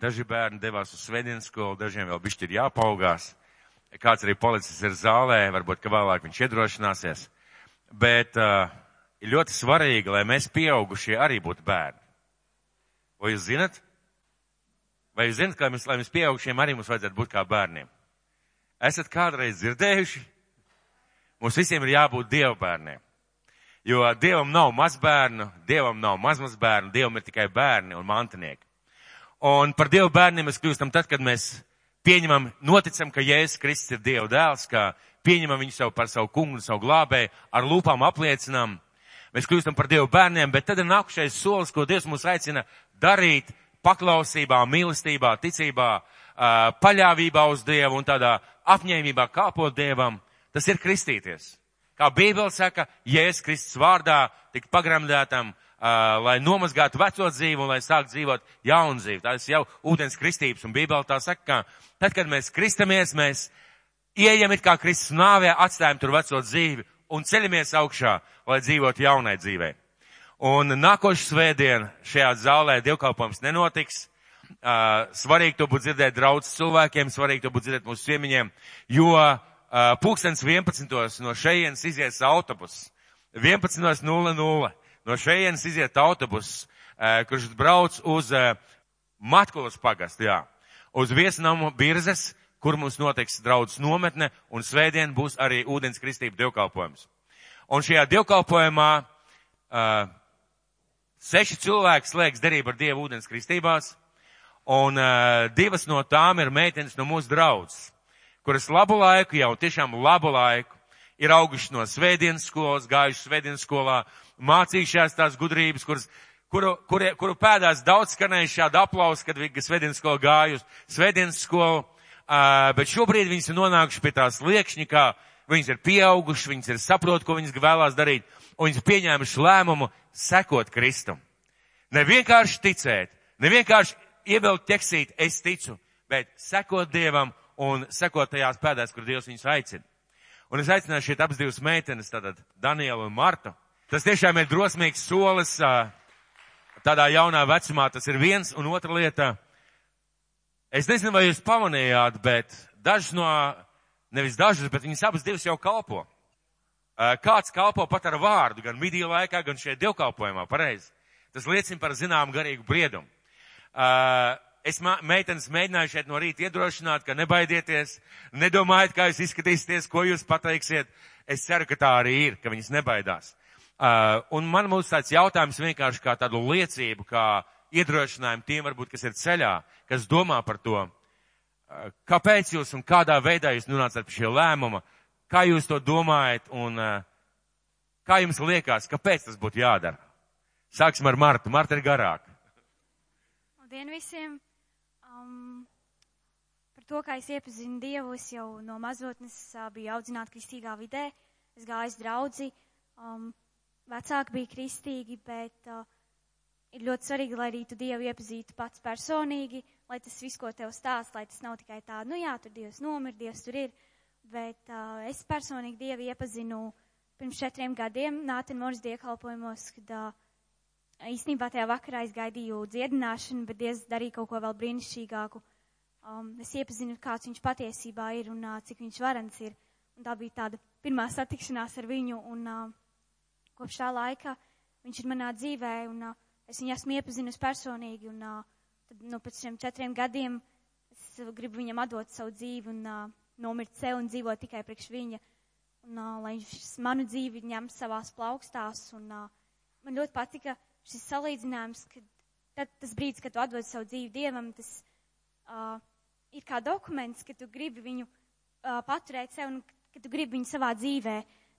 Daži bērni devās uz svētdienas skolu, dažiem vēl bišķi ir jāpaugās. Kāds arī policis ir zālē, varbūt, ka vēlāk viņš iedrošināsies. Bet uh, ir ļoti svarīgi, lai mēs pieaugušie arī būtu bērni. Vai jūs zinat? Vai jūs zinat, ka mēs, lai mēs pieaugušiem arī mums vajadzētu būt kā bērniem? Esat kādreiz dzirdējuši? Mums visiem ir jābūt dievbērniem. Jo dievam nav mazbērnu, dievam nav mazmazbērnu, dievam ir tikai bērni un mantinieki. Un par dievu bērniem mēs kļūstam tad, kad mēs pieņemam, noticam, ka Jēzus Kristus ir Dieva dēls, ka pieņemam viņu savu par savu kungu un savu glābēju, ar lūpām apliecinām. Mēs kļūstam par Dievu bērniem, bet tad ir nākušais solis, ko Dievs mūs aicina darīt paklausībā, mīlestībā, ticībā, paļāvībā uz Dievu un tādā apņēmībā kāpot Dievam. Tas ir kristīties. Kā Bībele saka, Jēzus Kristus vārdā tik pagremdētam, uh, lai nomazgātu veco dzīvi un lai sāk dzīvot jaunu dzīvi. Tas jau ūdens kristības un Bībele tā saka, ka tad, kad mēs kristamies, mēs ieejam it kā Kristus nāvē, atstājam tur veco dzīvi un ceļamies augšā, lai dzīvotu jaunai dzīvei. Un nākošu svētdienu šajā zālē dievkalpojums nenotiks. Svarīgi to būtu dzirdēt draudz cilvēkiem, svarīgi to būtu dzirdēt mūsu ciemiņiem, jo pūkstens 11. no šejienes izies autobus. 11.00 no šejienes iziet autobus, kurš brauc uz Matkulas pagastu, jā, uz viesnamu birzes, kur mums notiks draudz nometne, un svētdien būs arī ūdens kristība dievkalpojums. Un šajā dievkalpojumā uh, seši cilvēki slēgs derību ar Dievu ūdens kristībās, un uh, divas no tām ir meitenes no mūsu draudzes, kuras labu laiku, jau tiešām labu laiku, ir auguši no svētdienas skolas, gājuši svētdienas skolā, mācījušās tās gudrības, kuras, kuru, kuru, kuru pēdās daudz skanējuši šādu aplausu, kad viņi svētdienas skolu gājuši, svētdienas skolu, uh, bet šobrīd viņas ir nonākuši pie tās liekšņa, kā viņas ir pieauguši, viņas ir saprot, ko viņas vēlās darīt, un viņas pieņēmuši lēmumu sekot Kristum. Ne vienkārši ticēt, ne vienkārši ievilkt teksīt, es ticu, bet sekot Dievam un sekot tajās pēdās, kur Dievs viņus aicina. Un es aicināju šeit abas divas meitenes, tātad Danielu un Martu. Tas tiešām ir drosmīgs solis tādā jaunā vecumā. Tas ir viens un otra lieta. Es nezinu, vai jūs pamanījāt, bet dažas no, nevis dažas, bet viņas abas divas jau kalpo. Kāds kalpo pat ar vārdu, gan midiju laikā, gan šeit dievkalpojumā, pareizi. Tas liecina par zināmu garīgu briedumu. Es meitenes mēģināju šeit no rīta iedrošināt, ka nebaidieties, nedomājiet, kā jūs izskatīsieties, ko jūs pateiksiet. Es ceru, ka tā arī ir, ka viņas nebaidās. Uh, un man būs tāds jautājums vienkārši kā tādu liecību, kā iedrošinājumu tiem varbūt, kas ir ceļā, kas domā par to. Uh, kāpēc jūs un kādā veidā jūs nonācat pie šī lēmuma? Kā jūs to domājat un uh, kā jums liekas, kāpēc tas būtu jādara? Sāksim ar Martu. Marta ir garāka. Labdien visiem! Um, par to, kā es iepazinu Dievu, es jau no mazotnes uh, biju audzināta kristīgā vidē. Es gāju draudzi. Um, vecāki bija kristīgi, bet uh, ir ļoti svarīgi, lai arī tu Dievu iepazītu pats personīgi, lai tas viss, ko tev stāst, lai tas nav tikai tā, nu jā, tur Dievs nomir, Dievs tur ir. Bet uh, es personīgi Dievu iepazinu pirms četriem gadiem Nātenmors diekalpojumos, kad uh, īstenībā tajā vakarā es gaidīju dziedināšanu, bet Dievs darīja kaut ko vēl brīnišķīgāku. Um, es iepazinu, kāds viņš patiesībā ir un uh, cik viņš varens ir. Un tā bija tāda pirmā satikšanās ar viņu, un uh, kopš tā laika viņš ir manā dzīvē, un uh, es viņu esmu iepazinusi personīgi, un uh, tad, nu, pēc šiem četriem gadiem es gribu viņam atdot savu dzīvi un uh, nomirt sev un dzīvot tikai priekš viņa, un uh, lai viņš manu dzīvi ņem savās plaukstās, un uh, man ļoti patika, šis salīdzinājums, ka tad, tas brīdis, kad tu atdod savu dzīvi Dievam, tas uh, ir kā dokuments, ka tu gribi viņu uh, paturēt sev un ka tu gribi viņu savā dzīvē,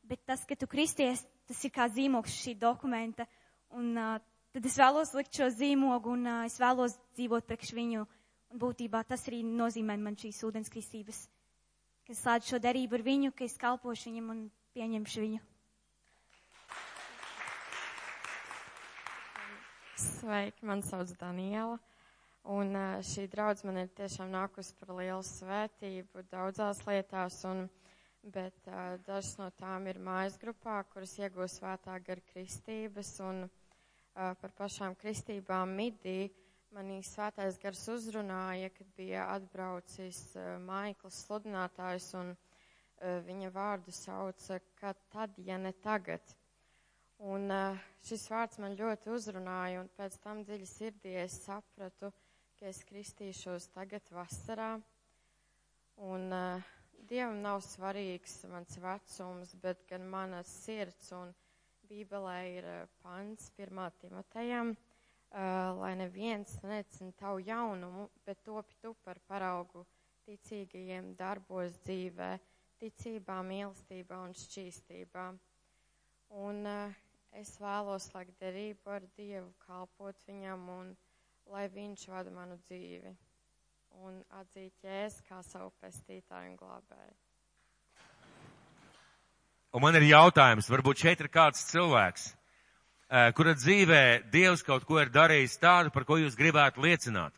bet tas, ka tu kristies, tas ir kā zīmogs šī dokumenta. Un uh, tad es vēlos likt šo zīmogu un uh, es vēlos dzīvot priekš viņu. Un būtībā tas arī nozīmē man šīs ūdens kristības, ka es slēdzu šo derību ar viņu, ka es kalpošu viņam un pieņemšu viņu. Sveiki, man sauc Daniela. Un šī draudz man ir tiešām nākus par lielu svētību daudzās lietās, un, bet uh, dažas no tām ir mājas grupā, kuras iegūst svētā gar kristības, un uh, par pašām kristībām midī manī svētais gars uzrunāja, kad bija atbraucis uh, Maikls sludinātājs un uh, viņa vārdu sauca, ka tad, ja ne tagad. Un uh, šis vārds man ļoti uzrunāja, un pēc tam dziļi sirdī es sapratu, ka es kristīšos tagad vasarā. Un uh, Dievam nav svarīgs mans vecums, bet gan mana sirds, un Bībelē ir uh, pants pirmā Timotejam uh, lai neviens necina tavu jaunumu, bet topi tu par paraugu ticīgajiem darbos dzīvē, ticībā, mīlestībā un šķīstībā. Un uh, es vēlos slēgt derību ar Dievu, kalpot viņam un lai viņš vada manu dzīvi un atzīt jēs kā savu pestītāju un glābēju. Un man ir jautājums, varbūt šeit ir kāds cilvēks, Eh, kura dzīvē Dievs kaut ko ir darījis tādu, par ko jūs gribētu liecināt.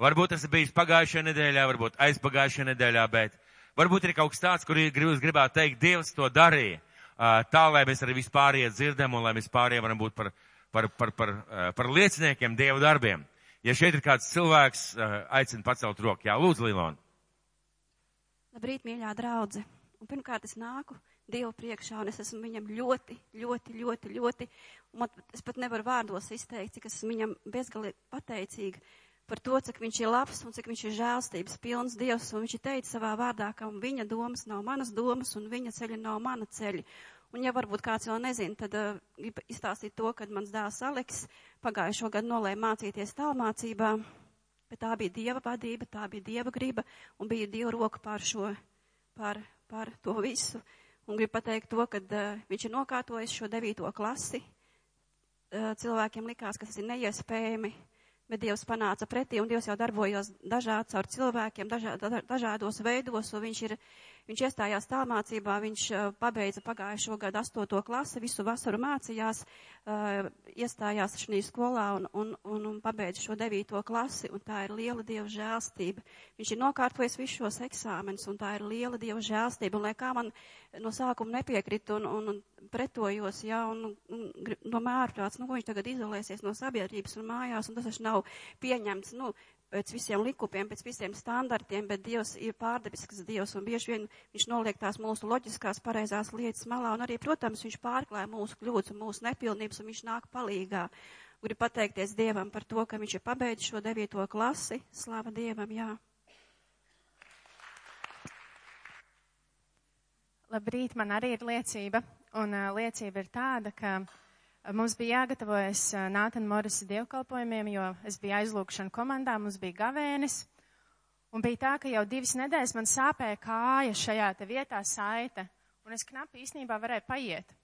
Varbūt tas ir bijis pagājušajā nedēļā, varbūt aizpagājušajā nedēļā, bet varbūt ir kaut kas tāds, kur jūs gribētu teikt, Dievs to darīja, eh, tā, lai mēs arī vispārie dzirdam un lai mēs pārējie varam būt par, par, par, par, eh, par lieciniekiem Dievu darbiem. Ja šeit ir kāds cilvēks, aicina pacelt roku. Jā, lūdzu, Līlon. Labrīt, mīļā draudze. Un pirmkārt es nāku Dievu priekšā, un es esmu viņam ļoti, ļoti, ļoti, ļoti, man, es pat nevaru vārdos izteikt, cik esmu viņam bezgalīgi pateicīga par to, cik viņš ir labs un cik viņš ir žēlstības pilns Dievs, un viņš ir teicis savā vārdā, ka viņa domas nav manas domas, un viņa ceļa nav mana ceļa. Un ja varbūt kāds vēl nezina, tad uh, izstāstīt to, kad mans dēls Aleks pagājušo gadu nolēma mācīties tālmācībā, bet tā bija Dieva vadība, tā bija Dieva griba, un bija Dieva roka pār šo, pār, pār to visu. Un gribu pateikt to, ka uh, viņš ir nokārtojis šo devīto klasi. Uh, cilvēkiem likās, ka tas ir neiespējami, bet Dievs panāca pretī, un Dievs jau darbojos dažādi caur cilvēkiem, dažā, dažādos veidos, un viņš ir Viņš iestājās tālmācībā, viņš uh, pabeidza pagājušo gadu astoto klasi, visu vasaru mācījās, uh, iestājās šī skolā un, un, un, un pabeidza šo devīto klasi, un tā ir liela Dieva žēlstība. Viņš ir nokārtojis visus šos eksāmenus, un tā ir liela Dieva žēlstība, un lai kā man no sākuma nepiekrīt un, un, un pretojos, jā, un, un domāju ārprāts, nu, ko viņš tagad izolēsies no sabiedrības un mājās, un tas taču nav pieņemts, nu, pēc visiem likumiem, pēc visiem standartiem, bet Dievs ir pārdebisks Dievs, un bieži vien viņš noliek tās mūsu loģiskās pareizās lietas malā, un arī, protams, viņš pārklāja mūsu kļūdas un mūsu nepilnības, un viņš nāk palīgā. Gribu pateikties Dievam par to, ka viņš ir pabeidzis šo devīto klasi. Slava Dievam, jā. Labrīt, man arī ir liecība, un uh, liecība ir tāda, ka Mums bija jāgatavojas Nātana Morisa dievkalpojumiem, jo es biju aizlūkšana komandā, mums bija gavēnis. Un bija tā, ka jau divas nedēļas man sāpēja kāja šajā te vietā saite, un es knapi īstenībā varēju paiet.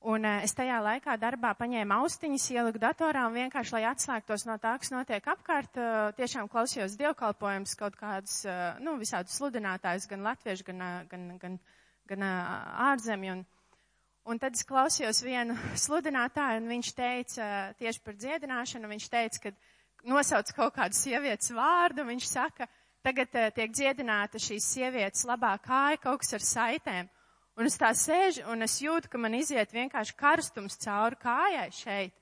Un es tajā laikā darbā paņēmu austiņas, ieliku datorā un vienkārši, lai atslēgtos no tā, kas notiek apkārt, tiešām klausījos dievkalpojums kaut kādus, nu, visādus sludinātājus, gan latviešu, gan, gan, gan, gan ārzemju. Un, Un tad es klausījos vienu sludinātāju, un viņš teica tieši par dziedināšanu, viņš teica, ka nosauc kaut kādu sievietes vārdu, viņš saka, tagad uh, tiek dziedināta šīs sievietes labā kāja, kaut kas ar saitēm. Un es tā sēžu, un es jūtu, ka man iziet vienkārši karstums cauri kājai šeit.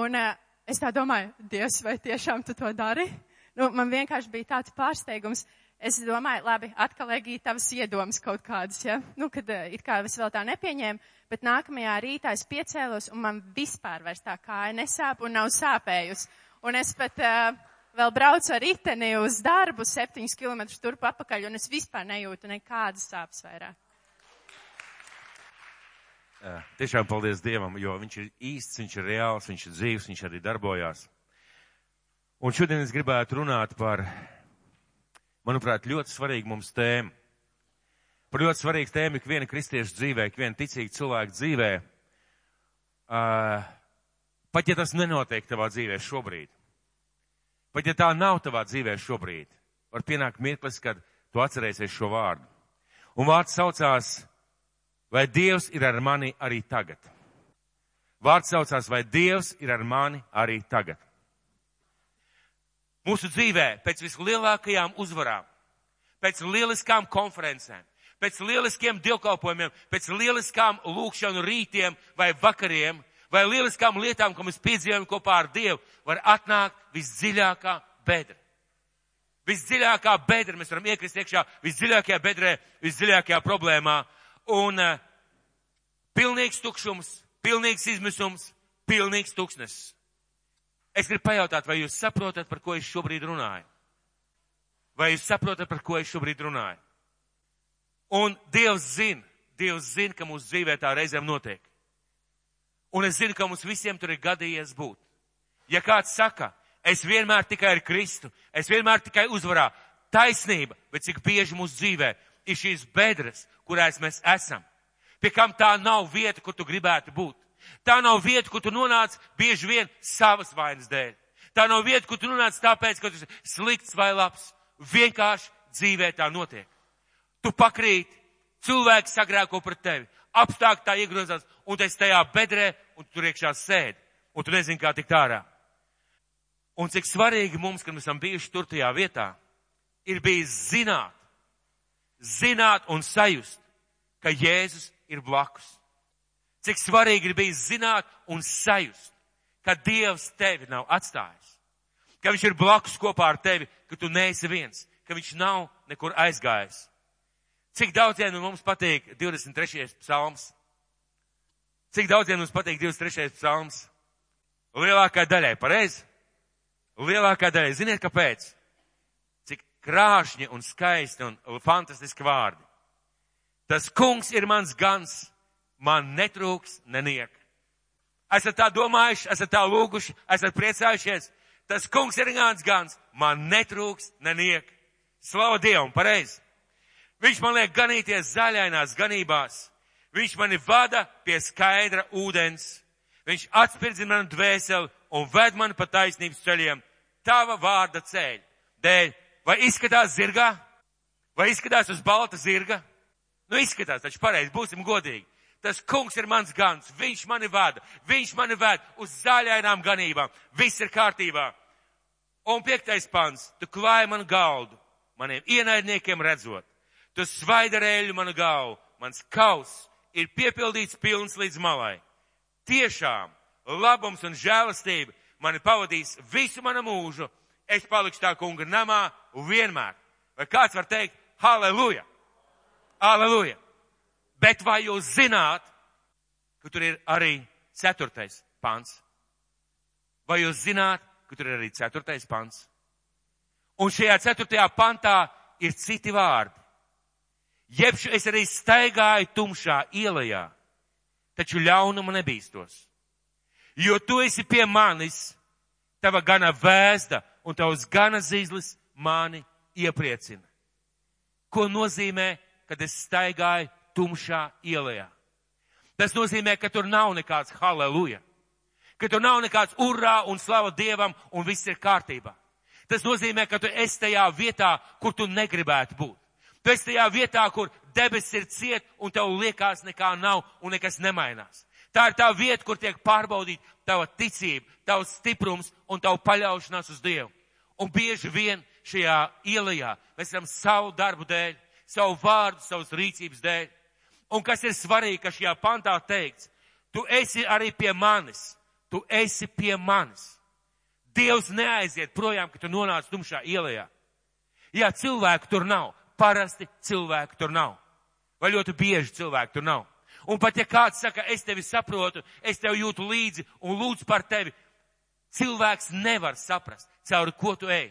Un uh, es tā domāju, Dievs, vai tiešām tu to dari? Nu, man vienkārši bija tāds pārsteigums. Es domāju, labi, atkal Egija tavas iedomas kaut kādas, ja? Nu, kad uh, it kā es vēl tā nepieņēmu bet nākamajā rītā es piecēlos un man vispār vairs tā kāja nesāp un nav sāpējusi. Un es pat uh, vēl braucu ar riteni uz darbu septiņus kilometrus turp apakaļ un es vispār nejūtu nekādas sāpes vairāk. Jā, tiešām paldies Dievam, jo viņš ir īsts, viņš ir reāls, viņš ir dzīves, viņš arī darbojās. Un šodien es gribētu runāt par, manuprāt, ļoti svarīgu mums tēmu. Par ļoti svarīgu tēmu ikviena kristieša dzīvē, ikviena ticīga cilvēka dzīvē. Uh, pat ja tas nenotiek tavā dzīvē šobrīd, pat ja tā nav tavā dzīvē šobrīd, var pienākt mirklis, kad tu atcerēsies šo vārdu. Un vārds saucās, vai Dievs ir ar mani arī tagad? Vārds saucās, vai Dievs ir ar mani arī tagad? Mūsu dzīvē pēc vislielākajām uzvarām, pēc lieliskām konferencēm, pēc lieliskiem dievkalpojumiem, pēc lieliskām lūkšanu rītiem vai vakariem, vai lieliskām lietām, ko mēs piedzīvojam kopā ar Dievu, var atnākt visdziļākā bedra. Visdziļākā bedra, mēs varam iekrist iekšā visdziļākajā bedrē, visdziļākajā problēmā. Un uh, pilnīgs tukšums, pilnīgs izmisums, pilnīgs tuksnes. Es gribu pajautāt, vai jūs saprotat, par ko es šobrīd runāju? Vai jūs saprotat, par ko es šobrīd runāju? Un Dievs zina, Dievs zina, ka mūsu dzīvē tā reizēm notiek. Un es zinu, ka mums visiem tur ir gadījies būt. Ja kāds saka, es vienmēr tikai ar Kristu, es vienmēr tikai uzvarā, taisnība, bet cik bieži mūsu dzīvē ir šīs bedres, kurās mēs esam, pie kam tā nav vieta, kur tu gribētu būt. Tā nav vieta, kur tu nonāc bieži vien savas vainas dēļ. Tā nav vieta, kur tu nonāc tāpēc, ka tu esi slikts vai labs. Vienkārši dzīvē tā notiek. Tu pakrīt, cilvēks sagrēko pret tevi, apstākļi tā iegrozās, un tu esi tajā bedrē, un tu tur iekšā sēdi, un tu nezini, kā tikt ārā. Un cik svarīgi mums, kad mēs esam bijuši tur tajā vietā, ir bijis zināt, zināt un sajust, ka Jēzus ir blakus. Cik svarīgi ir bijis zināt un sajust, ka Dievs tevi nav atstājis, ka Viņš ir blakus kopā ar tevi, ka tu neesi viens, ka Viņš nav nekur aizgājis. Cik daudziem no mums patīk 23. psalms? Cik daudziem mums patīk 23. psalms? Lielākā daļai, pareizi? Lielākā daļai. Ziniet, kāpēc? Cik krāšņi un skaisti un fantastiski vārdi. Tas kungs ir mans gans, man netrūks neniek. Esat tā domājuši, esat tā lūguši, esat priecājušies. Tas kungs ir mans gans, man netrūks neniek. Slavu Dievam, pareizi. Viņš man liek ganīties zaļainās ganībās. Viņš mani vada pie skaidra ūdens. Viņš atspirdzina manu dvēseli un ved mani pa taisnības ceļiem. Tava vārda ceļ. Dēļ. Vai izskatās zirgā? Vai izskatās uz balta zirga? Nu izskatās, taču pareizi, būsim godīgi. Tas kungs ir mans gans, viņš mani vada, viņš mani ved uz zaļainām ganībām, viss ir kārtībā. Un piektais pants, tu klāji man galdu, maniem ienaidniekiem redzot. Tu svaidarēļu manu galvu, mans kaus ir piepildīts pilns līdz malai. Tiešām labums un žēlastība mani pavadīs visu manu mūžu. Es palikšu tā kunga namā vienmēr. Vai kāds var teikt, halleluja! Halleluja! Bet vai jūs zināt, ka tur ir arī ceturtais pants? Vai jūs zināt, ka tur ir arī ceturtais pants? Un šajā ceturtajā pantā ir citi vārdi jeb es arī staigāju tumšā ielajā, taču ļaunumu nebīstos. Jo tu esi pie manis, tava gana vēsta un tavs gana zīzlis mani iepriecina. Ko nozīmē, kad es staigāju tumšā ielajā? Tas nozīmē, ka tur nav nekāds halleluja, ka tur nav nekāds urā un slava Dievam un viss ir kārtībā. Tas nozīmē, ka tu esi tajā vietā, kur tu negribētu būt. Tu esi tajā vietā, kur debesis ir ciet un tev liekas nekā nav un nekas nemainās. Tā ir tā vieta, kur tiek pārbaudīta tava ticība, tavs stiprums un tava paļaušanās uz Dievu. Un bieži vien šajā ielajā mēs esam savu darbu dēļ, savu vārdu, savas rīcības dēļ. Un kas ir svarīgi, ka šajā pantā teikts, tu esi arī pie manis, tu esi pie manis. Dievs neaiziet projām, ka tu nonāc tumšā ielajā. Jā, cilvēku tur nav, parasti cilvēku tur nav. Vai ļoti bieži cilvēku tur nav. Un pat ja kāds saka, es tevi saprotu, es tev jūtu līdzi un lūdzu par tevi, cilvēks nevar saprast, cauri ko tu ej.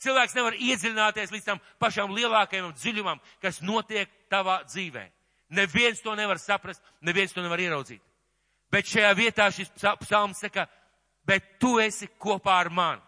Cilvēks nevar iedziļināties līdz tam pašam lielākajam dziļumam, kas notiek tavā dzīvē. Neviens to nevar saprast, neviens to nevar ieraudzīt. Bet šajā vietā šis psalms saka, bet tu esi kopā ar mani.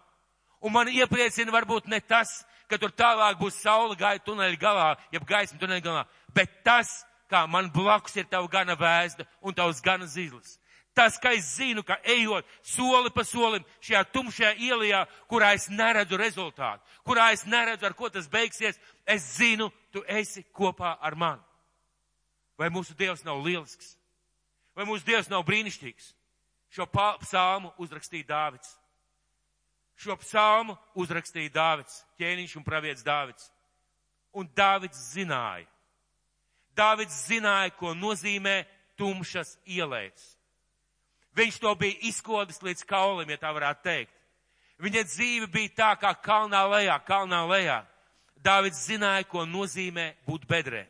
Un man iepriecina varbūt ne tas, ka tur tālāk būs saule gaita tuneļa galā, jeb gaisma tuneļa galā, bet tas, kā man blakus ir tava gana vēzda un tavs gana zīles. Tas, ka es zinu, ka ejot soli pa solim šajā tumšajā ielijā, kurā es neredzu rezultātu, kurā es neredzu, ar ko tas beigsies, es zinu, tu esi kopā ar mani. Vai mūsu Dievs nav lielisks? Vai mūsu Dievs nav brīnišķīgs? Šo psalmu uzrakstīja Dāvids. Šo psalmu uzrakstīja Dāvids, ķēniņš un pravietis Dāvids. Un Dāvids zināja. Dāvids zināja, ko nozīmē tumšas ielēs. Viņš to bija izkodis līdz kaulim, ja tā varētu teikt. Viņa dzīve bija tā kā kalnā lejā, kalnā lejā. Dāvids zināja, ko nozīmē būt bedrē.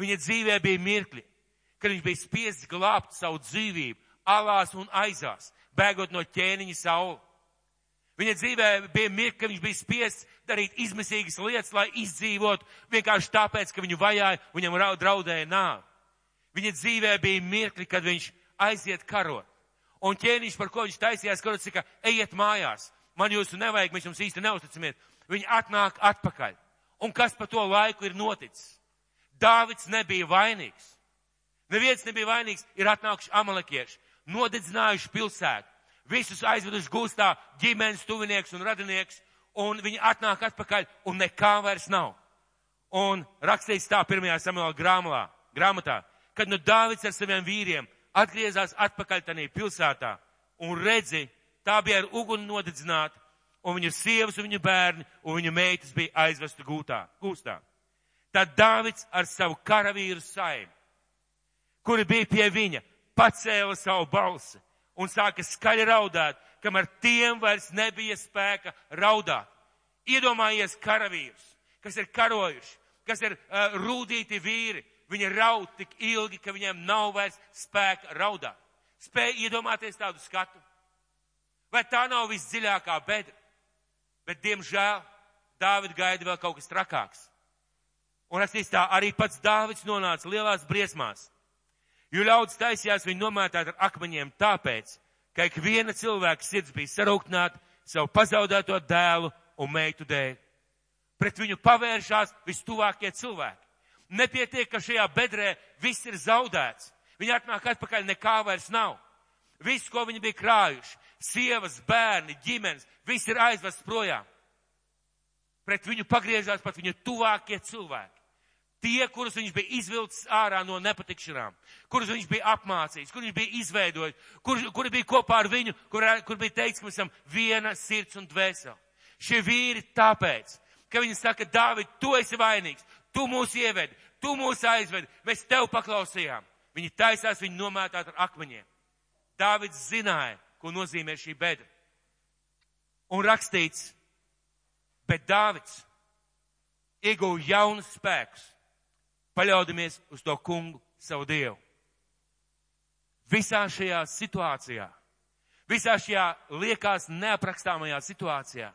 Viņa dzīvē bija mirkļi, kad viņš bija spiests glābt savu dzīvību, alās un aizās, bēgot no ķēniņa sauli. Viņa dzīvē bija mirkļi, kad viņš bija spiests darīt izmisīgas lietas, lai izdzīvotu, vienkārši tāpēc, ka viņu vajāja, viņam draudēja nāvi. Viņa dzīvē bija mirkļi, kad viņš aiziet karot. Un ķēniņš, par ko viņš taisījās karot, saka, ejiet mājās, man jūsu nevajag, mēs jums īsti neusticamies. Viņi atnāk atpakaļ. Un kas pa to laiku ir noticis? Dāvids nebija vainīgs. Neviens nebija vainīgs, ir atnākuši amalekieši, nodedzinājuši pilsētu, visus aizveduši gūstā ģimenes, tuvinieks un radinieks, un viņi atnāk atpakaļ, un nekā vairs nav. Un rakstīts tā pirmajā Samuela grāmatā, grāmatā, kad nu Dāvids ar saviem vīriem atgriezās atpakaļ tanī pilsētā, un redzi, tā bija ar uguni nodedzināta, un viņa sievas un viņa bērni un viņa meitas bija aizvesti gūtā, gūstā. Tad Dāvids ar savu karavīru saimi, kuri bija pie viņa, pacēla savu balsi un sāka skaļi raudāt, kamēr tiem vairs nebija spēka raudāt. Iedomājies karavīrus, kas ir karojuši, kas ir uh, rūdīti vīri, viņi raud tik ilgi, ka viņiem nav vairs spēka raudāt. Spēj iedomāties tādu skatu. Vai tā nav visdziļākā bedra? Bet, diemžēl, Dāvida gaida vēl kaut kas trakāks. Un rakstīs tā, arī pats Dāvids nonāca lielās briesmās. Jo ļaudis taisījās viņu nomētāt ar akmeņiem tāpēc, ka ik viena cilvēka sirds bija sarūktināta savu pazaudēto dēlu un meitu dēļ. Pret viņu pavēršās vistuvākie cilvēki. Nepietiek, ka šajā bedrē viss ir zaudēts. Viņi atnāk atpakaļ, nekā vairs nav. Viss, ko viņi bija krājuši, sievas, bērni, ģimenes, viss ir aizvests projām. Pret viņu pagriežās pat viņa tuvākie cilvēki. Tie, kurus viņš bija izvilcis ārā no nepatikšanām, kurus viņš bija apmācījis, kurus viņš bija izveidojis, kur, kuri bija kopā ar viņu, kur, kur bija teikts, ka mēs esam viena sirds un dvēseli. Šie vīri tāpēc, ka viņi saka, Dāvid, tu esi vainīgs, tu mūs ievedi, tu mūs aizvedi, mēs tev paklausījām. Viņi taisās viņu nomētāt ar akmeņiem. Dāvids zināja, ko nozīmē šī bedra. Un rakstīts, bet Dāvids ieguva jaunus spēkus, paļaudamies uz to kungu savu dievu. Visā šajā situācijā, visā šajā liekas neaprakstāmajā situācijā,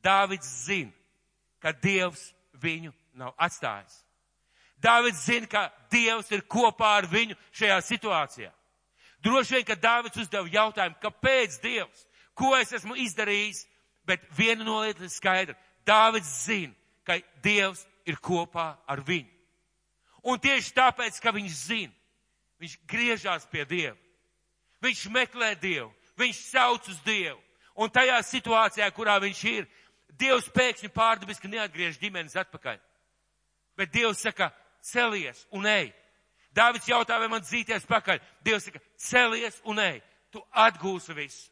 Dāvids zina, ka Dievs viņu nav atstājis. Dāvids zina, ka Dievs ir kopā ar viņu šajā situācijā. Droši vien, ka Dāvids uzdeva jautājumu, kāpēc Dievs, ko es esmu izdarījis, bet viena no lietām ir skaidra. Dāvids zina, ka Dievs ir kopā ar viņu. Un tieši tāpēc, ka viņš zina, viņš griežās pie Dieva. Viņš meklē Dievu, viņš sauc uz Dievu. Un tajā situācijā, kurā viņš ir, Dievs pēkšņi pārdabiski neatgriež ģimenes atpakaļ. Bet Dievs saka, celies un ej. Dāvids jautā, vai man dzīties pakaļ. Dievs saka, celies un ej. Tu atgūsi visu.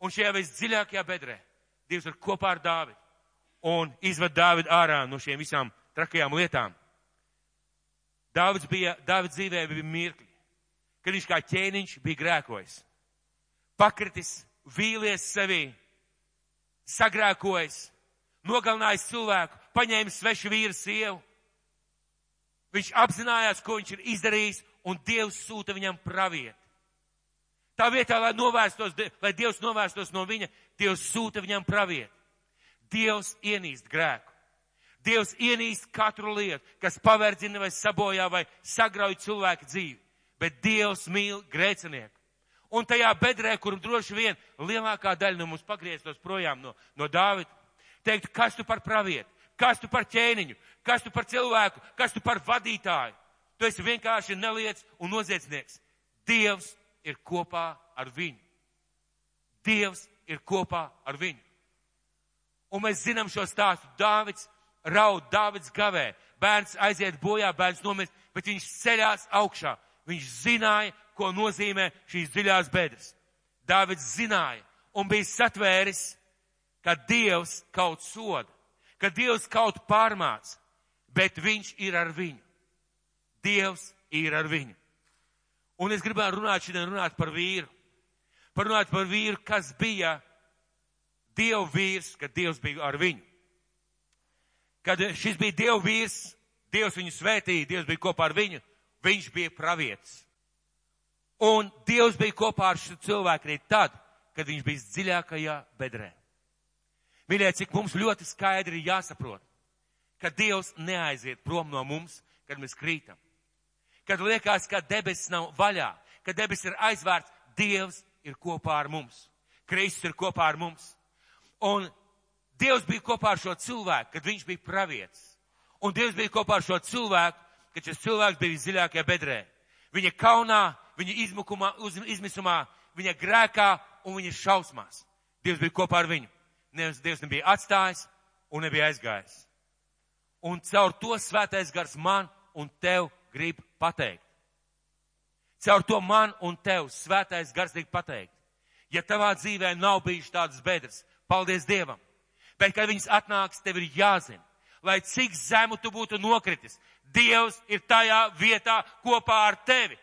Un šajā visdziļākajā bedrē Dievs ir kopā ar Dāvidu un izved Dāvidu ārā no šiem visām trakajām lietām. Dāvids bija, Dāvids dzīvē bija mirkļi, kad viņš kā ķēniņš bija grēkojis. Pakritis, vīlies sevī, sagrēkojis, nogalinājis cilvēku, paņēmis svešu vīru sievu Viņš apzinājās, ko viņš ir izdarījis, un Dievs sūta viņam pravieti. Tā vietā, lai, novērstos, lai Dievs novērstos no viņa, Dievs sūta viņam pravieti. Dievs ienīst grēku. Dievs ienīst katru lietu, kas paverdzina vai sabojā vai sagrauj cilvēku dzīvi. Bet Dievs mīl grēcinieku. Un tajā bedrē, kur droši vien lielākā daļa no mums pagrieztos projām no, no Dāvida, teikt, kas tu par pravieti, kas tu par ķēniņu, kas tu par cilvēku, kas tu par vadītāju. Tu esi vienkārši neliec un noziedznieks. Dievs ir kopā ar viņu. Dievs ir kopā ar viņu. Un mēs zinām šo stāstu. Dāvids raud, Dāvids gavē. Bērns aiziet bojā, bērns nomirst, bet viņš ceļās augšā. Viņš zināja, ko nozīmē šīs dziļās bedres. Dāvids zināja un bija satvēris, ka Dievs kaut soda, ka Dievs kaut pārmāca, bet viņš ir ar viņu. Dievs ir ar viņu. Un es gribētu runāt šodien runāt par vīru. Par runāt par vīru, kas bija Dievu vīrs, kad Dievs bija ar viņu. Kad šis bija Dievu vīrs, Dievs viņu svētīja, Dievs bija kopā ar viņu, viņš bija pravietis. Un Dievs bija kopā ar šo cilvēku arī tad, kad viņš bija dziļākajā bedrē. Mīļie, cik mums ļoti skaidri jāsaprot, ka Dievs neaiziet prom no mums, kad mēs krītam. Kad liekas, ka debesis nav vaļā, ka debesis ir aizvērts, Dievs ir kopā ar mums. Kristus ir kopā ar mums. Un Dievs bija kopā ar šo cilvēku, kad viņš bija pravietis. Un Dievs bija kopā ar šo cilvēku, kad šis cilvēks bija visdziļākajā bedrē. Viņa kaunā, viņa izmukumā, uz, izmisumā, viņa grēkā un viņa šausmās. Dievs bija kopā ar viņu. Nevis Dievs nebija atstājis un nebija aizgājis. Un caur to svētais gars man un tev grib pateikt. Caur to man un tev svētais gars grib pateikt. Ja tavā dzīvē nav bijušas tādas bedres, paldies Dievam. Bet, kad viņas atnāks, tev ir jāzina, lai cik zemu tu būtu nokritis, Dievs ir tajā vietā kopā ar tevi.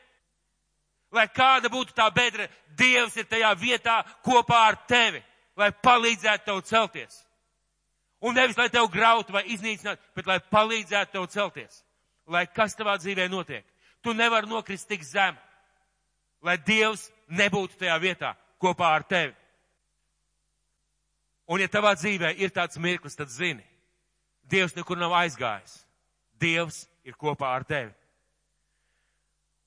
Lai kāda būtu tā bedra, Dievs ir tajā vietā kopā ar tevi, lai palīdzētu tev celties. Un nevis, lai tev grautu vai iznīcinātu, bet lai palīdzētu tev celties. Lai kas tavā dzīvē notiek. Tu nevari nokrist tik zem, lai Dievs nebūtu tajā vietā kopā ar tevi. Un ja tavā dzīvē ir tāds mirklis, tad zini, Dievs nekur nav aizgājis. Dievs ir kopā ar tevi.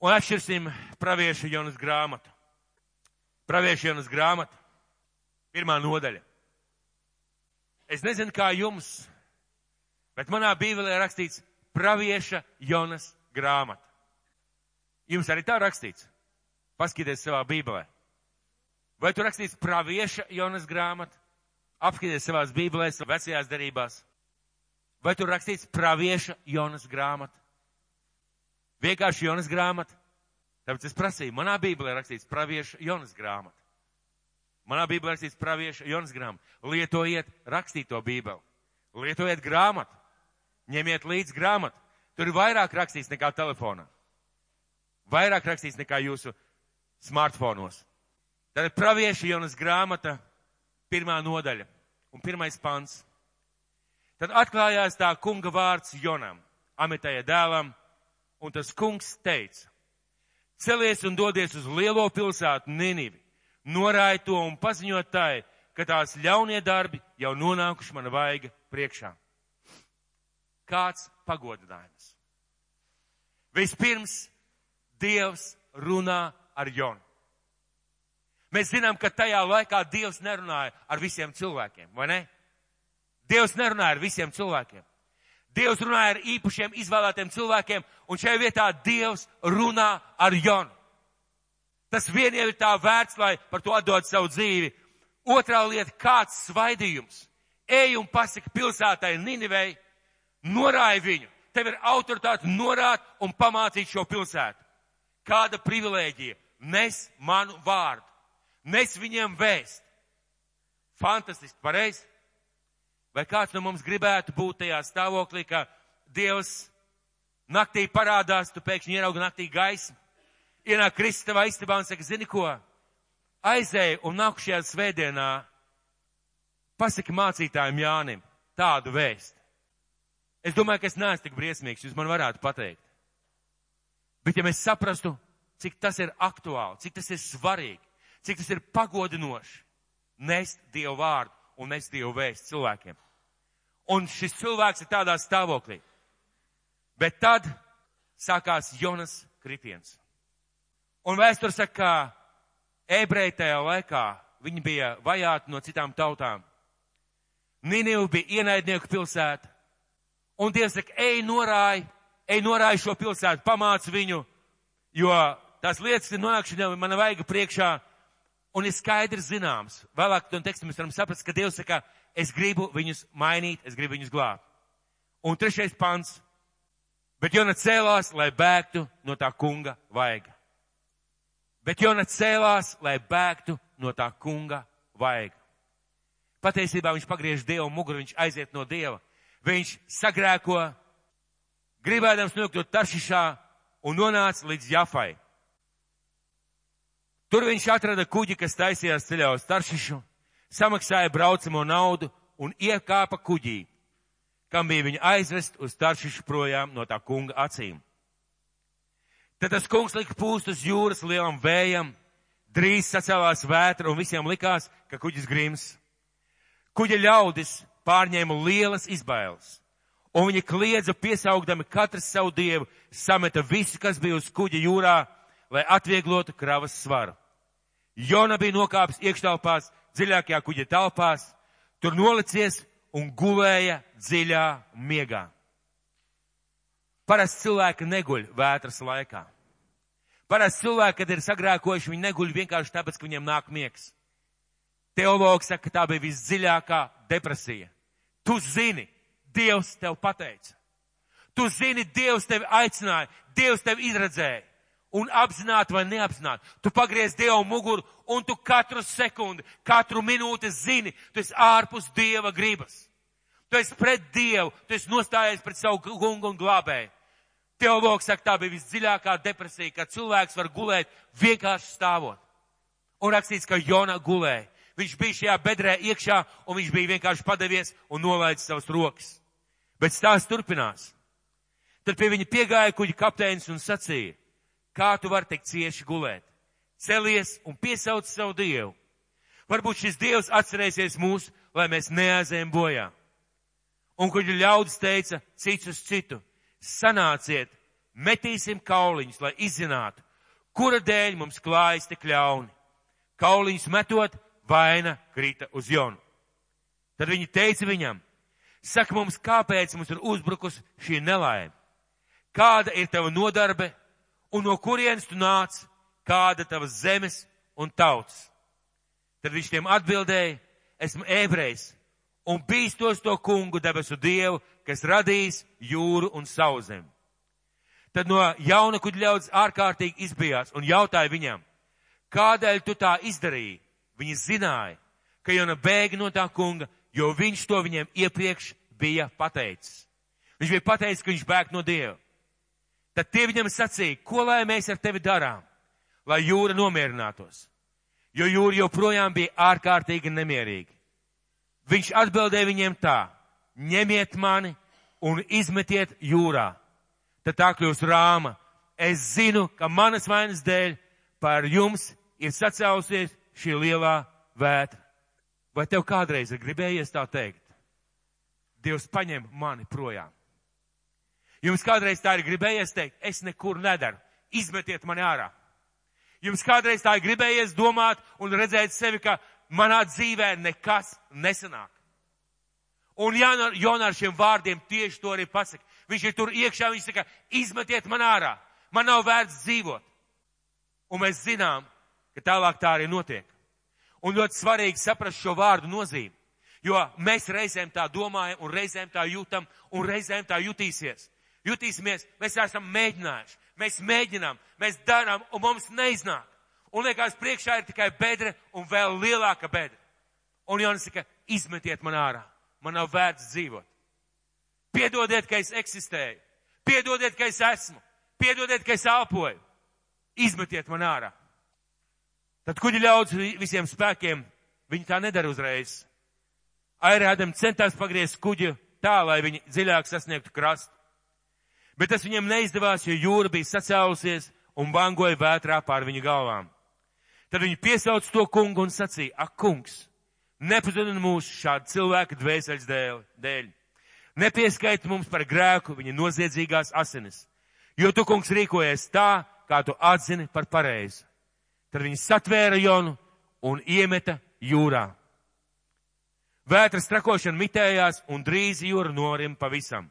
Un atšķirsim praviešu Jonas grāmatu. Praviešu Jonas grāmata, pirmā nodaļa. Es nezinu, kā jums, bet manā bībelē rakstīts pravieša Jonas grāmata. Jums arī tā rakstīts. Paskatieties savā bībelē. Vai tur rakstīts pravieša Jonas grāmata? Apskatieties savās bībelēs, vecajās darībās. Vai tur rakstīts pravieša Jonas grāmata? Vienkārši Jonas grāmata. Tāpēc es prasīju, manā bībelē rakstīts pravieša Jonas grāmata. Manā bībelē rakstīts pravieša Jonas grāmata. Lietojiet rakstīto bībeli. Lietojiet grāmatu. Ņemiet līdzi grāmatu. Tur ir vairāk rakstīts nekā telefonā. Vairāk rakstīts nekā jūsu smartfonos. Tad ir pravieša Jonas grāmata, pirmā nodaļa un pirmais pants. Tad atklājās tā kunga vārds Jonam, Amitēja dēlam, un tas kungs teica, celies un dodies uz lielo pilsētu Ninivi, norāja to un paziņot tai, ka tās ļaunie darbi jau nonākuši mana vaiga priekšā. Kāds pagodinājums? Vispirms Dievs runā ar Jonu. Mēs zinām, ka tajā laikā Dievs nerunāja ar visiem cilvēkiem, vai ne? Dievs nerunāja ar visiem cilvēkiem. Dievs runāja ar īpašiem izvēlētiem cilvēkiem, un šajā vietā Dievs runā ar Jonu. Tas vien jau ir tā vērts, lai par to atdod savu dzīvi. Otrā lieta - kāds svaidījums. Ej un pasaka pilsētai Ninivei, norāja viņu. Tev ir autoritāte norāt un pamācīt šo pilsētu. Kāda privilēģija? Nes manu vārdu. Nes viņiem vēst. Fantastiski, pareizi. Vai kāds no mums gribētu būt tajā stāvoklī, ka Dievs naktī parādās, tu pēkšņi ieraugi naktī gaismu, ienāk Kristus tavā istabā un saka, zini ko, aizēju un nākušajā svētdienā pasaki mācītājiem Jānim tādu vēstu. Es domāju, ka es neesmu tik briesmīgs, jūs man varētu pateikt. Bet ja mēs saprastu, cik tas ir aktuāli, cik tas ir svarīgi, cik tas ir pagodinoši, nest Dievu vārdu un nest Dievu vēstu cilvēkiem. Un šis cilvēks ir tādā stāvoklī. Bet tad sākās Jonas kritiens. Un vēsture saka, ka ebreji tajā laikā viņi bija vajāti no citām tautām. Ninivu bija ienaidnieku pilsēta. Un Dievs saka, ej norāj, ej norāj šo pilsētu, pamāc viņu, jo tās lietas, kas nonākšana mana vaiga priekšā, un ir skaidrs zināms. Vēlāk no teksta mēs varam saprast, ka Dievs saka, es gribu viņus mainīt, es gribu viņus glābt. Un trešais pants. Bet Jona cēlās, lai bēgtu no tā kunga vaiga. Bet Jona cēlās, lai bēgtu no tā kunga vaiga. Patiesībā viņš pagriež Dievu muguru, viņš aiziet no Dieva. Viņš sagrēko, gribēdams nokļūt Taršišā un nonāca līdz Jafai. Tur viņš atrada kuģi, kas taisījās ceļā uz Taršišu, samaksāja braucamo naudu un iekāpa kuģī, kam bija viņa aizvest uz Taršišu projām no tā kunga acīm. Tad tas kungs lika pūst uz jūras lielam vējam, drīz sacēlās vētra un visiem likās, ka kuģis grims. Kuģa ļaudis pārņēma lielas izbailes, un viņi kliedza piesaugdami katrs savu dievu, sameta visu, kas bija uz kuģa jūrā, lai atvieglotu kravas svaru. Jona bija nokāpis iekštelpās, dziļākajā kuģa telpās, tur nolicies un gulēja dziļā miegā. Parasti cilvēki neguļ vētras laikā. Parasti cilvēki, kad ir sagrēkojuši, viņi neguļ vienkārši tāpēc, ka viņiem nāk miegs. Teologs saka, ka tā bija visdziļākā depresija. Tu zini, Dievs tev pateica. Tu zini, Dievs tevi aicināja, Dievs tevi izredzēja. Un apzināti vai neapzināti, tu pagriez Dievu muguru un tu katru sekundi, katru minūti zini, tu esi ārpus Dieva gribas. Tu esi pret Dievu, tu esi nostājies pret savu kungu un glābēju. Teologs saka, tā bija visdziļākā depresija, kad cilvēks var gulēt vienkārši stāvot. Un rakstīts, ka Jona gulēja. Viņš bija šajā bedrē iekšā un viņš bija vienkārši padevies un nolaidis savas rokas. Bet stāsts turpinās. Tad pie viņa piegāja kuģa kapteinis un sacīja, kā tu vari tik cieši gulēt? Celies un piesauc savu Dievu. Varbūt šis Dievs atcerēsies mūs, lai mēs neaizējam bojā. Un kuģa ļaudis teica cits uz citu, sanāciet, metīsim kauliņus, lai izzinātu, kura dēļ mums klājas tik ļauni. Kauliņus metot, vaina krita uz Jonu. Tad viņi teica viņam, saka mums, kāpēc mums ir uzbrukus šī nelaime? Kāda ir tava nodarbe un no kurienes tu nāc, kāda tavas zemes un tauts? Tad viņš tiem atbildēja, esmu ebrejs un bīstos to kungu debesu dievu, kas radījis jūru un sauzemi. Tad no jauna kuģa ļaudis ārkārtīgi izbijās un jautāja viņam, kādēļ tu tā izdarīji? Viņi zināja, ka Jona bēga no tā kunga, jo viņš to viņiem iepriekš bija pateicis. Viņš bija pateicis, ka viņš bēg no Dieva. Tad tie viņam sacīja, ko lai mēs ar tevi darām, lai jūra nomierinātos, jo jūra joprojām bija ārkārtīgi nemierīga. Viņš atbildēja viņiem tā, ņemiet mani un izmetiet jūrā. Tad tā kļūs rāma. Es zinu, ka manas vainas dēļ par jums ir sacēlusies šī lielā vētra. Vai tev kādreiz ir gribējies tā teikt? Dievs paņem mani projām. Jums kādreiz tā ir gribējies teikt, es nekur nedaru, izmetiet mani ārā. Jums kādreiz tā ir gribējies domāt un redzēt sevi, ka manā dzīvē nekas nesanāk. Un Jona ar šiem vārdiem tieši to arī pasaka. Viņš ir tur iekšā, viņš saka, izmetiet man ārā, man nav vērts dzīvot. Un mēs zinām, ka tālāk tā arī notiek. Un ļoti svarīgi saprast šo vārdu nozīmi. Jo mēs reizēm tā domājam, un reizēm tā jūtam, un reizēm tā jutīsies. Jutīsimies, mēs esam mēģinājuši, mēs mēģinām, mēs darām, un mums neiznāk. Un liekas, priekšā ir tikai bedre un vēl lielāka bedre. Un Jonas saka, izmetiet man ārā, man nav vērts dzīvot. Piedodiet, ka es eksistēju, piedodiet, ka es esmu, piedodiet, ka es elpoju, izmetiet man ārā. Tad kuģi ļaudis visiem spēkiem, viņi tā nedara uzreiz. Airādam centās pagriezt kuģi tā, lai viņi dziļāk sasniegtu krastu. Bet tas viņiem neizdevās, jo jūra bija sacēlusies un bangoja vētrā pār viņu galvām. Tad viņi piesauc to kungu un sacīja, ak, kungs, nepazudini mūs šādu cilvēku dvēseles dēļ, dēļ. Nepieskaiti mums par grēku viņa noziedzīgās asinis, jo tu, kungs, rīkojies tā, kā tu atzini par pareizi. Tad viņi satvēra Jonu un iemeta jūrā. Vētras trakošana mitējās un drīz jūra norim pavisam.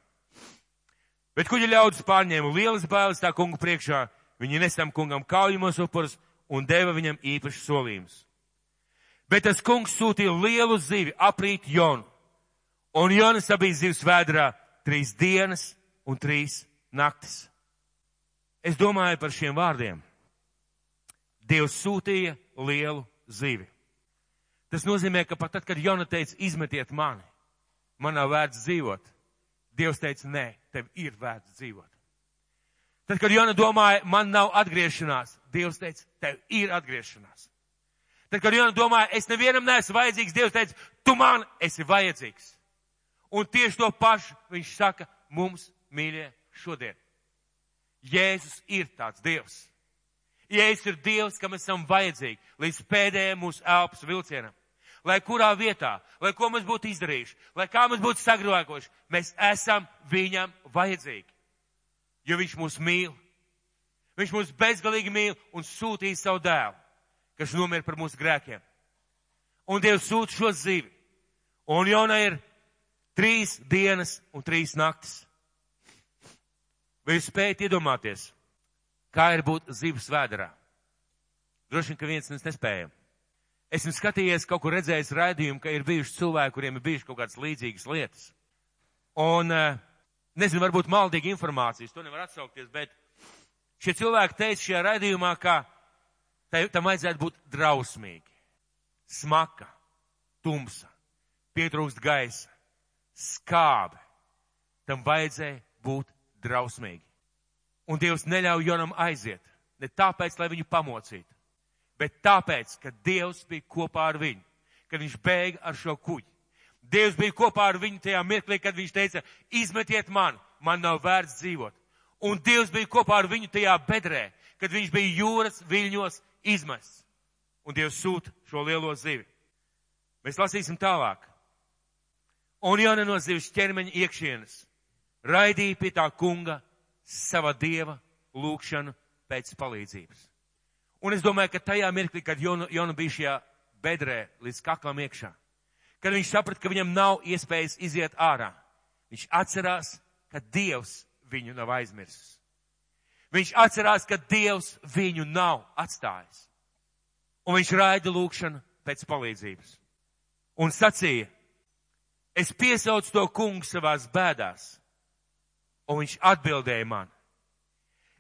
Bet kuģa ļaudis pārņēma lielas bailes tā kungu priekšā, viņi nesam kungam kaujamos upurus un deva viņam īpašs solījums. Bet tas kungs sūtīja lielu zivi aprīt Jonu, un Jonas bija zivs vēdrā trīs dienas un trīs naktis. Es domāju par šiem vārdiem. Dievs sūtīja lielu zivi. Tas nozīmē, ka pat tad, kad Jona teica, izmetiet mani, man nav vērts dzīvot, Dievs teica, nē, tev ir vērts dzīvot. Tad, kad Jona domāja, man nav atgriešanās, Dievs teica, tev ir atgriešanās. Tad, kad Jona domāja, es nevienam neesmu vajadzīgs, Dievs teica, tu man esi vajadzīgs. Un tieši to pašu viņš saka mums, mīļie, šodien. Jēzus ir tāds Dievs. Jēzus ir Dievs, kam esam vajadzīgi līdz pēdējiem mūsu elpas vilcienam. Lai kurā vietā, lai ko mēs būtu izdarījuši, lai kā mēs būtu sagrākojuši, mēs esam viņam vajadzīgi. Jo viņš mūs mīl. Viņš mūs bezgalīgi mīl un sūtīja savu dēlu, kas nomira par mūsu grēkiem. Un Dievs sūta šo zivi. Un Jona ir trīs dienas un trīs naktis. Vai jūs spējat iedomāties, kā ir būt zivs vēderā? Droši vien, ka viens mēs nespējam. Esmu skatījies, kaut kur redzējis raidījumu, ka ir bijuši cilvēki, kuriem ir bijušas kaut kādas līdzīgas lietas. Un, nezinu, varbūt maldīga informācijas, to nevar atsaukties, bet šie cilvēki teica šajā raidījumā, ka tam vajadzētu būt drausmīgi, smaka, tumsa, pietrūkst gaisa, skābe. Tam vajadzēja būt drausmīgi. Un Dievs neļauj Jonam aiziet. Ne tāpēc, lai viņu pamocītu, bet tāpēc, ka Dievs bija kopā ar viņu, kad viņš bēga ar šo kuģi. Dievs bija kopā ar viņu tajā mirklī, kad viņš teica, izmetiet man, man nav vērts dzīvot. Un Dievs bija kopā ar viņu tajā bedrē, kad viņš bija jūras viļņos izmests. Un Dievs sūta šo lielo zivi. Mēs lasīsim tālāk. Un Jona no zivis ķermeņa iekšienes raidīja pie tā kunga sava dieva lūgšanu pēc palīdzības. Un es domāju, ka tajā mirklī, kad Jona, Jona bija šajā bedrē līdz kaklam iekšā, kad viņš saprata, ka viņam nav iespējas iziet ārā, viņš atcerās, ka Dievs viņu nav aizmirsis. Viņš atcerās, ka Dievs viņu nav atstājis. Un viņš raida lūgšanu pēc palīdzības. Un sacīja, es piesaucu to kungu savās bēdās Un viņš atbildēja man.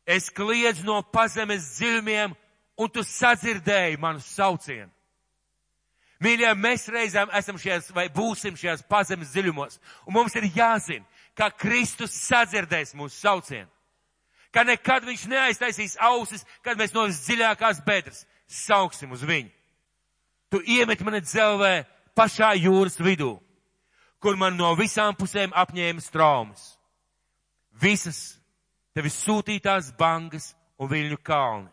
Es kliedzu no pazemes dziļumiem, un tu sadzirdēji manu saucienu. Mīļie, mēs reizēm esam šajās vai būsim šajās pazemes dziļumos, un mums ir jāzina, ka Kristus sadzirdēs mūsu saucienu. Ka nekad viņš neaiztaisīs ausis, kad mēs no dziļākās bedres sauksim uz viņu. Tu iemet mani dzelvē pašā jūras vidū, kur man no visām pusēm apņēma traumas visas tevis sūtītās bangas un viļņu kalni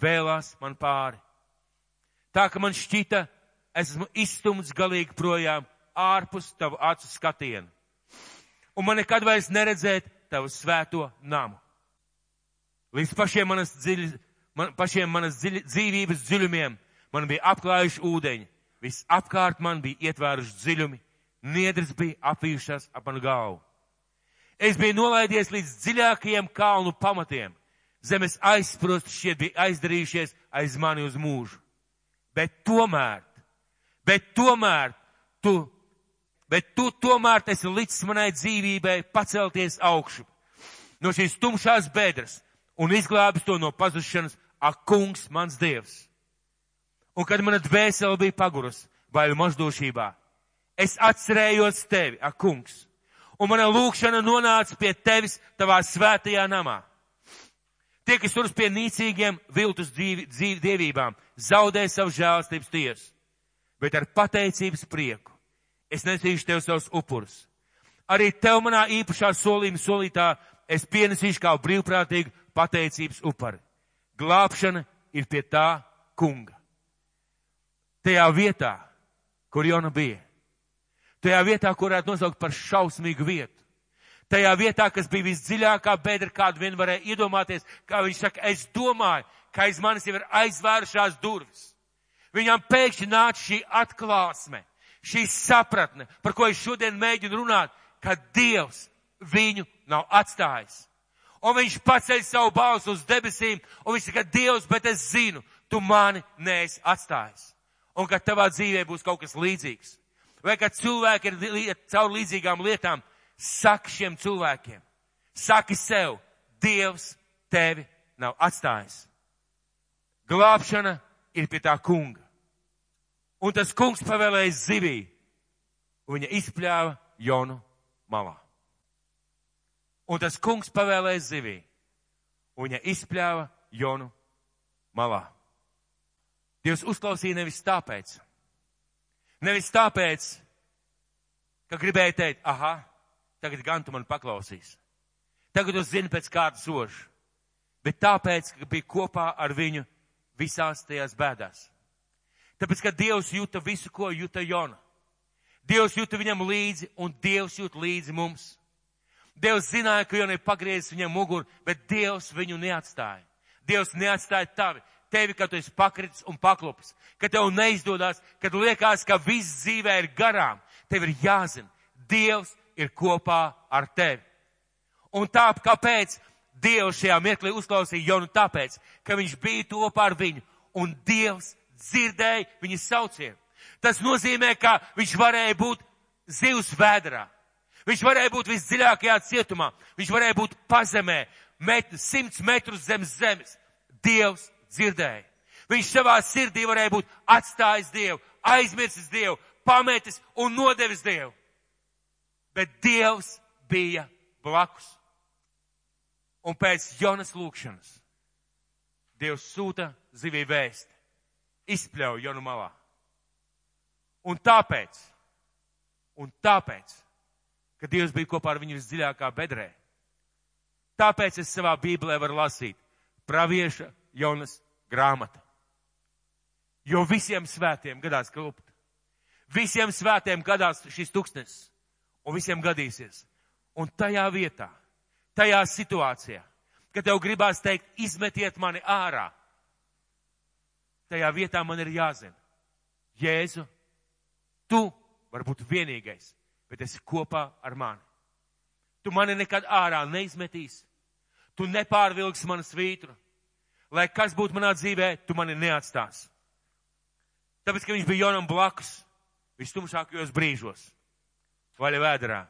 vēlās man pāri. Tā ka man šķita, es esmu izstumts galīgi projām ārpus tavu acu skatienu. Un man nekad vairs neredzēt tavu svēto namu. Līdz pašiem manas, dziļ, man, pašiem manas dziļ, dzīvības dziļumiem man bija apklājuši ūdeņi, viss apkārt man bija ietvēruši dziļumi, niedras bija apvījušās ap manu galvu. Es biju nolaidies līdz dziļākajiem kalnu pamatiem. Zemes aizsprosti šie bija aizdarījušies aiz mani uz mūžu. Bet tomēr, bet tomēr tu, bet tu tomēr esi līdz manai dzīvībai pacelties augšu no šīs tumšās bedres un izglābis to no pazušanas, ak, kungs, mans dievs. Un kad mana dvēsele bija pagurus, bailu mazdošībā, es atcerējos tevi, ak, kungs, un mana lūkšana nonāca pie tevis tavā svētajā namā. Tie, kas turas pie nīcīgiem viltus dzīvi, dzīvi, dievībām, zaudē savu žēlstības tiesu, bet ar pateicības prieku es nesīšu tev savus upurus. Arī tev manā īpašā solījuma solītā es pienesīšu kā brīvprātīgu pateicības upari. Glābšana ir pie tā kunga. Tajā vietā, kur Jona bija, Tajā vietā, kur varētu nosaukt par šausmīgu vietu. Tajā vietā, kas bija visdziļākā bedra, kādu vien varēja iedomāties, kā viņš saka, es domāju, ka aiz manis jau ir aizvērušās durvis. Viņam pēkšņi nāca šī atklāsme, šī sapratne, par ko es šodien mēģinu runāt, ka Dievs viņu nav atstājis. Un viņš paceļ savu balsu uz debesīm, un viņš saka, Dievs, bet es zinu, tu mani neesi atstājis. Un ka tavā dzīvē būs kaut kas līdzīgs vai kad cilvēki ir caur līdzīgām lietām, saki šiem cilvēkiem, saki sev, Dievs tevi nav atstājis. Glābšana ir pie tā kunga. Un tas kungs pavēlēja zivī, un viņa izpļāva Jonu malā. Un tas kungs pavēlēja zivī, un viņa izpļāva Jonu malā. Dievs uzklausīja nevis tāpēc, nevis tāpēc, ka gribēja teikt, aha, tagad gan tu man paklausīs. Tagad tu zini pēc kārtas sožu. Bet tāpēc, ka bija kopā ar viņu visās tajās bēdās. Tāpēc, ka Dievs jūta visu, ko jūta Jona. Dievs jūta viņam līdzi un Dievs jūt līdzi mums. Dievs zināja, ka Jona ir pagriezis viņam muguru, bet Dievs viņu neatstāja. Dievs neatstāja tavi, tevi, kad tu esi pakritis un paklupis, kad tev neizdodas, kad liekas, ka viss dzīvē ir garām. Tev ir jāzina, Dievs ir kopā ar tevi. Un tā, kāpēc Dievs šajā mirklī uzklausīja Jonu? Tāpēc, ka viņš bija kopā ar viņu un Dievs dzirdēja viņa saucienu. Tas nozīmē, ka viņš varēja būt zivs vēdrā. Viņš varēja būt visdziļākajā cietumā. Viņš varēja būt pazemē, met, simts metrus zem zemes. Dievs dzirdēja. Viņš savā sirdī varēja būt atstājis Dievu, aizmirsis Dievu, pametis un nodevis Dievu. Bet Dievs bija blakus. Un pēc Jonas lūkšanas Dievs sūta zivī vēsti, izpļauj Jonu malā. Un tāpēc, un tāpēc, ka Dievs bija kopā ar viņu visdziļākā bedrē, tāpēc es savā bībelē varu lasīt pravieša Jonas grāmata. Jo visiem svētiem gadās klupt. Visiem svētiem gadās šis tūkstnes. Un visiem gadīsies. Un tajā vietā, tajā situācijā, kad tev gribās teikt, izmetiet mani ārā, tajā vietā man ir jāzina. Jēzu, tu vari būt vienīgais, bet esi kopā ar mani. Tu mani nekad ārā neizmetīsi. Tu nepārvilksi manu svītru. Lai kas būtu manā dzīvē, tu mani neatstās. Tāpēc, ka viņš bija Jonam blakus vistumšākajos brīžos, vaļa vēdrā.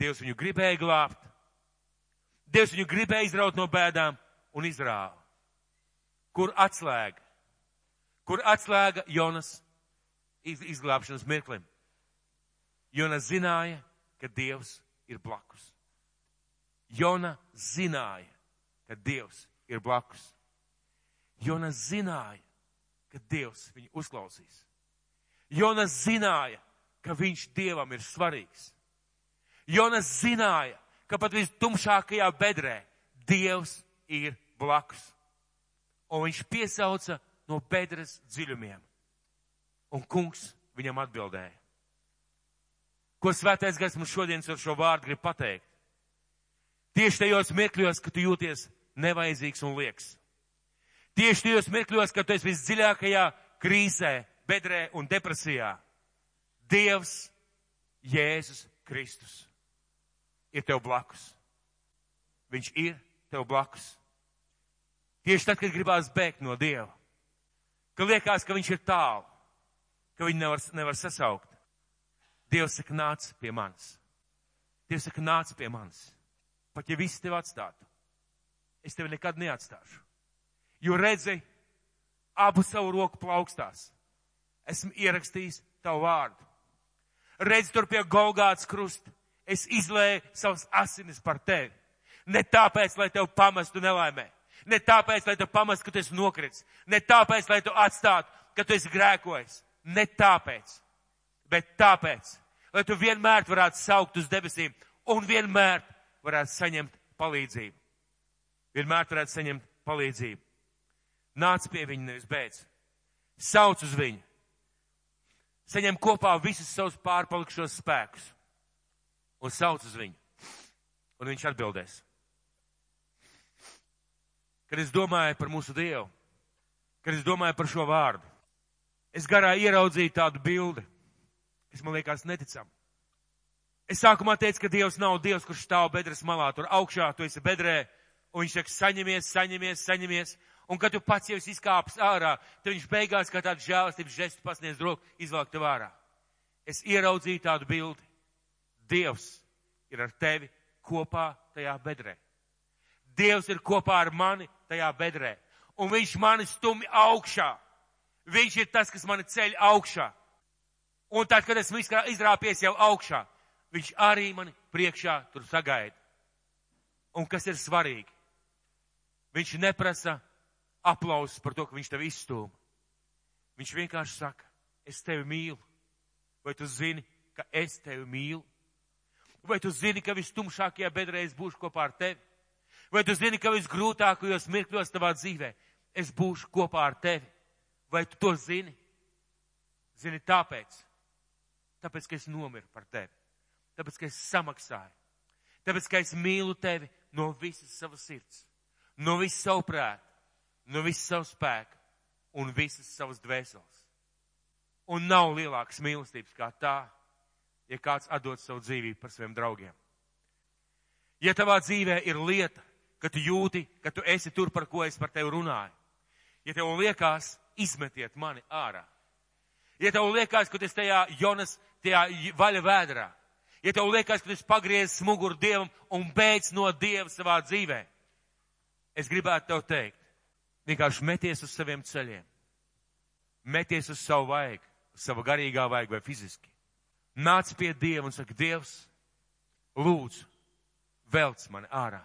Dievs viņu gribēja glābt. Dievs viņu gribēja izraut no bēdām un izrāva. Kur atslēga? Kur atslēga Jonas izglābšanas mirklim? Jonas zināja, ka Dievs ir blakus. Jona zināja, ka Dievs ir blakus. Jonas zināja, ka Dievs viņu uzklausīs. Jonas zināja, ka viņš Dievam ir svarīgs. Jonas zināja, ka pat vistumšākajā bedrē Dievs ir blakus. Un viņš piesauca no bedres dziļumiem. Un kungs viņam atbildēja. Ko svētais gars mums šodien ar šo vārdu grib pateikt? Tieši tajos mirkļos, kad tu jūties nevajadzīgs un lieks. Tieši tajos mirkļos, kad tu esi visdziļākajā krīzē, bedrē un depresijā. Dievs, Jēzus Kristus ir tev blakus. Viņš ir tev blakus. Tieši tad, kad gribās bēgt no Dieva, ka liekas, ka viņš ir tālu, ka viņu nevar, nevar sasaukt. Dievs saka, nāc pie manis. Dievs saka, nāc pie manis. Pat ja visi tevi atstātu, es tevi nekad neatstāšu. Jo redzi, abu savu roku plaukstās. Esmu ierakstījis tavu vārdu. Redzi tur pie Golgāts krusta. Es izlēju savas asinis par tevi. Ne tāpēc, lai tev pamestu nelaimē. Ne tāpēc, lai tev pamestu, ka tu esi nokritis. Ne tāpēc, lai tu atstātu, ka tu esi grēkojis. Ne tāpēc. Bet tāpēc, lai tu vienmēr varētu saukt uz debesīm un vienmēr varētu saņemt palīdzību. Vienmēr varētu saņemt palīdzību. Nāc pie viņa, nevis beidz. Sauc uz viņu. Saņem kopā visus savus pārpalikušos spēkus un sauc uz viņu. Un viņš atbildēs. Kad es domāju par mūsu Dievu, kad es domāju par šo vārdu, es garā ieraudzīju tādu bildi, kas man liekas neticam. Es sākumā teicu, ka Dievs nav Dievs, kurš stāv bedres malā, tur augšā, tu esi bedrē, un viņš saka, saņemies, saņemies, saņemies, un kad tu pats jau esi izkāpis ārā, tad viņš beigās kā tādu žēlastības žestu pasniedz roku, izvelk tev ārā. Es ieraudzīju tādu bildi. Dievs ir ar tevi kopā tajā bedrē. Dievs ir kopā ar mani tajā bedrē. Un viņš mani stumj augšā. Viņš ir tas, kas mani ceļ augšā. Un tad, kad esmu izrāpies jau augšā, viņš arī mani priekšā tur sagaida. Un kas ir svarīgi? Viņš neprasa aplausus par to, ka viņš tevi izstūma. Viņš vienkārši saka, es tevi mīlu. Vai tu zini, ka es tevi mīlu? Vai tu zini, ka vistumšākajā bedrē es būšu kopā ar tevi? Vai tu zini, ka visgrūtākajos mirkļos tavā dzīvē es būšu kopā ar tevi? Vai tu to zini? Zini tāpēc, tāpēc, ka es nomiru par tevi, tāpēc, ka es samaksāju, tāpēc, ka es mīlu tevi no visas savas sirds, no visas savu prātu, no visas savu spēku un visas savas dvēseles. Un nav lielākas mīlestības kā tā, ja kāds atdod savu dzīvību par saviem draugiem. Ja tavā dzīvē ir lieta, ka tu jūti, ka tu esi tur, par ko es par tevi runāju, ja tev liekas, izmetiet mani ārā. Ja tev liekas, ka tu esi tajā Jonas, tajā vaļa vēdrā, ja tev liekas, ka tu esi pagriezis muguru Dievam un beidz no Dieva savā dzīvē, es gribētu tev teikt, vienkārši meties uz saviem ceļiem. Meties uz savu vajag, savu garīgā vajag vai fiziski. Nāc pie Dieva un saka, Dievs, lūdzu, velc mani ārā.